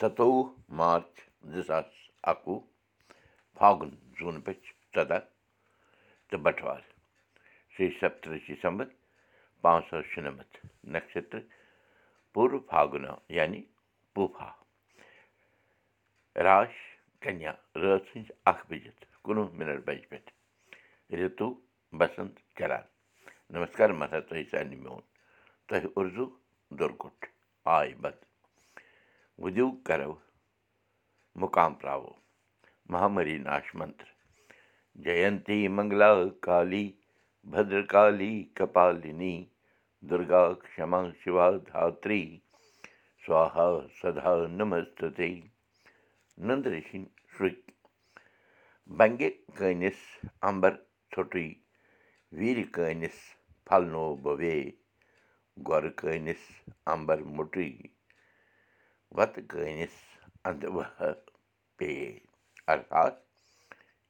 سَتووُہ مارٕچ زٕ ساس اَکوُہ فاگُن زوٗن پٔچھ ژۄداہ تہٕ بَٹوار شیٚیہِ سَتتٕرٛہ ڈِسَمبر پانٛژھ ساس شُنَمَتھ نَشترٕ پوٗرٕ فاگُنا یعنی پوٗفا راش کَنیا رٲژ سٕنٛزِ اَکھ بٔجِتھ کُنوُہ مِنَٹ بَجہِ پٮ۪ٹھ رِتوٗ بَسنٛت چَران نمسکار مَسا تۄہہِ سارنٕے میون تۄہہِ اُردو دُرکُٹھ آے بَد وُدِو کَرو مُقام ناش منتر جینتی منٛگلا کالی بدرکالی کپالِنی دُرگا کما شِوا دھاتری سوہا سدا نمستے نندرِ سِنٛدۍ شُرۍ بنٛگہِ کٲنِس اَمبر ژھوٚٹُے ویٖرِ کٲنِس پھلنو بوے گۄرٕ کٲنِس اَمبر مُٹٕے وَتہٕ کٲنِس اَندٕ پے ارتات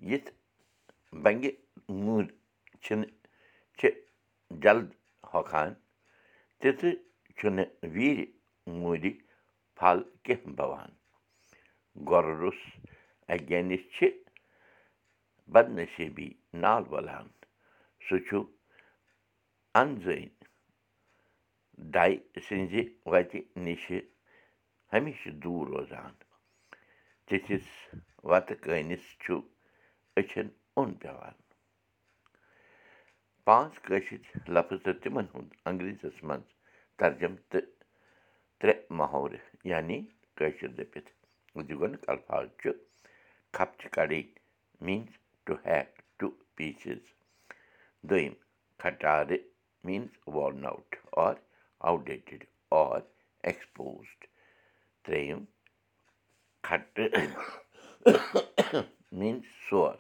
یِتھ بنٛگہِ موٗد چھِنہٕ چھِ جلد ہۄکھان تِتھٕ چھُنہٕ ویٖرِ موٗدِ پھل کیٚنٛہہ بَوان گۄرٕ روٚس اَگینِس چھِ بدنصیٖبی نال وَلان سُہ چھُ اَنزٲنۍ ڈاے سٕنٛزِ وَتہِ نِشہِ ہمیشہِ دوٗر روزان تِتھِس وَتہٕ کٲنِس چھُ أچھَن اوٚن پٮ۪وان پانٛژھ کٲشِر لفظ تہٕ تِمَن ہُنٛد انٛگریٖزَس منٛز ترجم تہٕ ترٛےٚ محورٕ یعنی کٲشِر دٔپِتھ گۄڈنیُک الفاظ چھُ کھپچہِ کَڑٕنۍ means to hack to pieces دوٚیِم کھٹارٕ means worn out or outdated or exposed ترٛیٚیِم کھٹہٕ میٖنٕز سور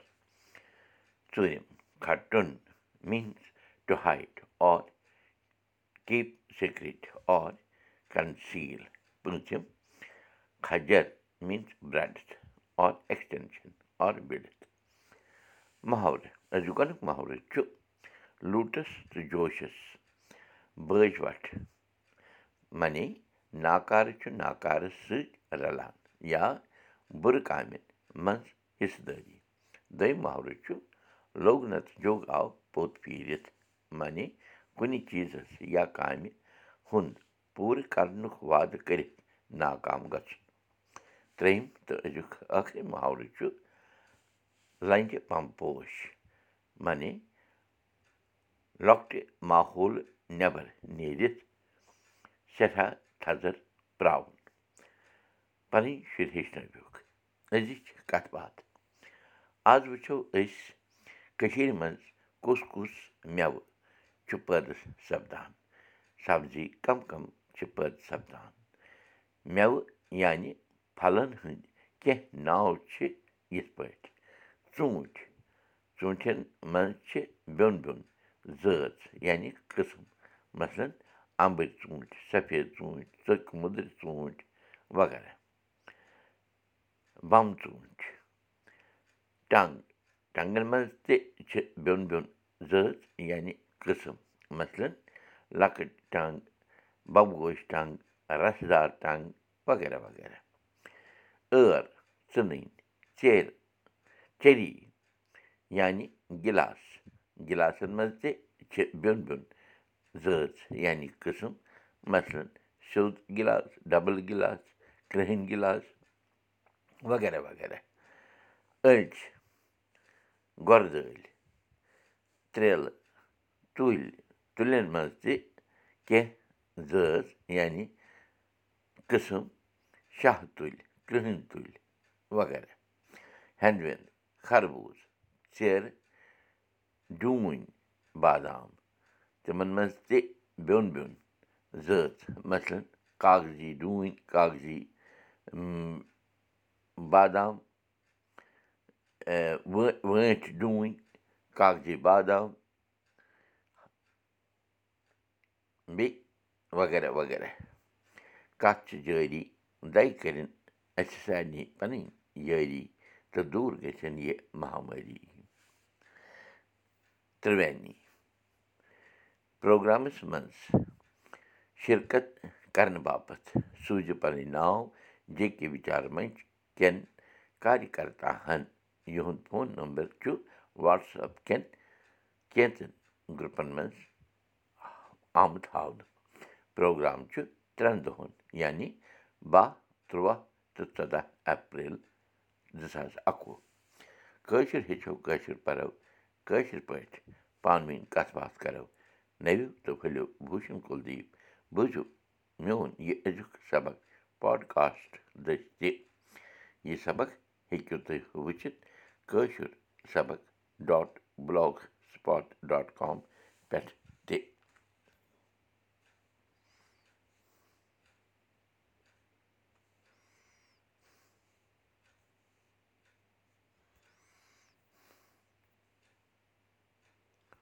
ژوٗرِم کھٹُن means to hide or keep secret or conceal پوٗنٛژِم کھجر means breadth or extension or width محورٕ أزیُک محورٕ چھُ لوٗٹَس تہٕ جوشَس بٲج وَٹھ معنی ناکارٕ چھُ ناکارَس سۭتۍ رَلان یا بُرٕ کامٮ۪ن منٛز حِصہٕ دٲری دوٚیِم محورٕ چھُ لوٚگ نَتہٕ جوٚگ آو پوٚت پھیٖرِتھ معنی کُنہِ چیٖزَس یا کامہِ ہُنٛد پوٗرٕ کَرنُک وعدٕ کٔرِتھ ناکام گژھُن۔ ترٛیٚیِم تہٕ أزیُک ٲخری محورٕ چھُ لنٛجہِ پمپوش معنی لۄکٹہِ ماحولہٕ نٮ۪بر نیٖرِتھ سٮ۪ٹھاہ تھزَر پرٛاوُن پَنٕنۍ شُرۍ ہیٚچھنٲوِکھ أزِچ کَتھ باتھ آز وٕچھو أسۍ کٔشیٖرِ منٛز کُس کُس مٮ۪وٕ چھُ پٲدٕ سَپدان سبزی کَم کَم چھِ پٲدٕ سَپدان مٮ۪وٕ یعنی پھلَن ہٕنٛدۍ کیٚنٛہہ ناو چھِ یِتھ پٲٹھۍ ژوٗنٛٹھۍ ژوٗنٛٹھٮ۪ن منٛز چھِ بیوٚن بیوٚن زٲژ یعنی قٕسٕم مثلاً اَمبٕرۍ ژوٗنٛٹھۍ سفید ژوٗنٛٹھۍ ژٔکۍ مٔدٕرۍ ژوٗنٛٹھۍ وغیرہ بَم ژوٗنٛٹھۍ ٹنٛگ ٹنٛگَن منٛز تہِ چھِ بیوٚن بیوٚن زٲژ یعنی قٕسٕم مثلاً لۄکٕٹۍ ٹنٛگ بَبہٕ گوش ٹنٛگ رَسہٕ دار ٹنٛگ وغیرہ وغیرہ ٲر ژٕنٕنۍ ژیرٕ چیٚری یعنی گِلاس گِلاسَن منٛز تہِ چھِ بیوٚن بیوٚن زٲژ یعنی قٕسٕم مثلاً سیوٚد گِلاس ڈَبٕل گِلاس کرٛہِنۍ گِلاس وغیرہ وغیرہ أڑۍ گۄرٕ دٲلۍ ترٛیلہٕ تُلۍ تُلٮ۪ن منٛز تہِ کیٚنٛہہ زٲژ یعنی قٕسٕم شاہ تُلۍ کرٛہٕنۍ تُلۍ وغیرہ ہٮ۪نٛد وٮ۪نٛد خربوٗز ژیرٕ ڈوٗنۍ بادام تِمَن منٛز تہِ بیوٚن بیوٚن زٲژ مثلاً کاغذی ڈوٗنۍ کاغذی بادام وٲنٛٹھۍ ڈوٗنۍ کاغذی بادام بیٚیہِ وغیرہ وغیرہ کَتھ چھِ جٲری دَے کٔرِنۍ اَسہِ سارنٕے پَنٕنۍ یٲری تہٕ دوٗر گٔژھِنۍ یہِ مہامٲری ترٛوینی پرٛوگرامَس منٛز شِرکت کَرنہٕ باپتھ سوٗزِو پَنٕنۍ ناو جے کے وِچار منٛچ کٮ۪ن کارکَرتاہن یِہُنٛد فون نمبر چھُ وٹسپ کٮ۪ن کینٛژن گرُپن منٛز آمُت ہاونہٕ پروگرام چھُ ترٛٮ۪ن دۄہن یعنی باہ تُرٛواہ تہٕ ژۄداہ اپریل زٕ ساس اَکوُہ کٲشِر ہیٚچھو کٲشِر پَرو کٲشِر پٲٹھۍ پانہٕ ؤنۍ کَتھ باتھ کَرو نٔوِو تہٕ پھٔلِو بوٗشن کُلدیٖپ بوٗزِو میون یہِ أزیُک سبق پاڈکاسٹ دٔسۍ تہِ یہِ سبق ہیٚکِو تُہۍ وٕچھِتھ کٲشُر سبق dot blogspot dot com پٮ۪ٹھ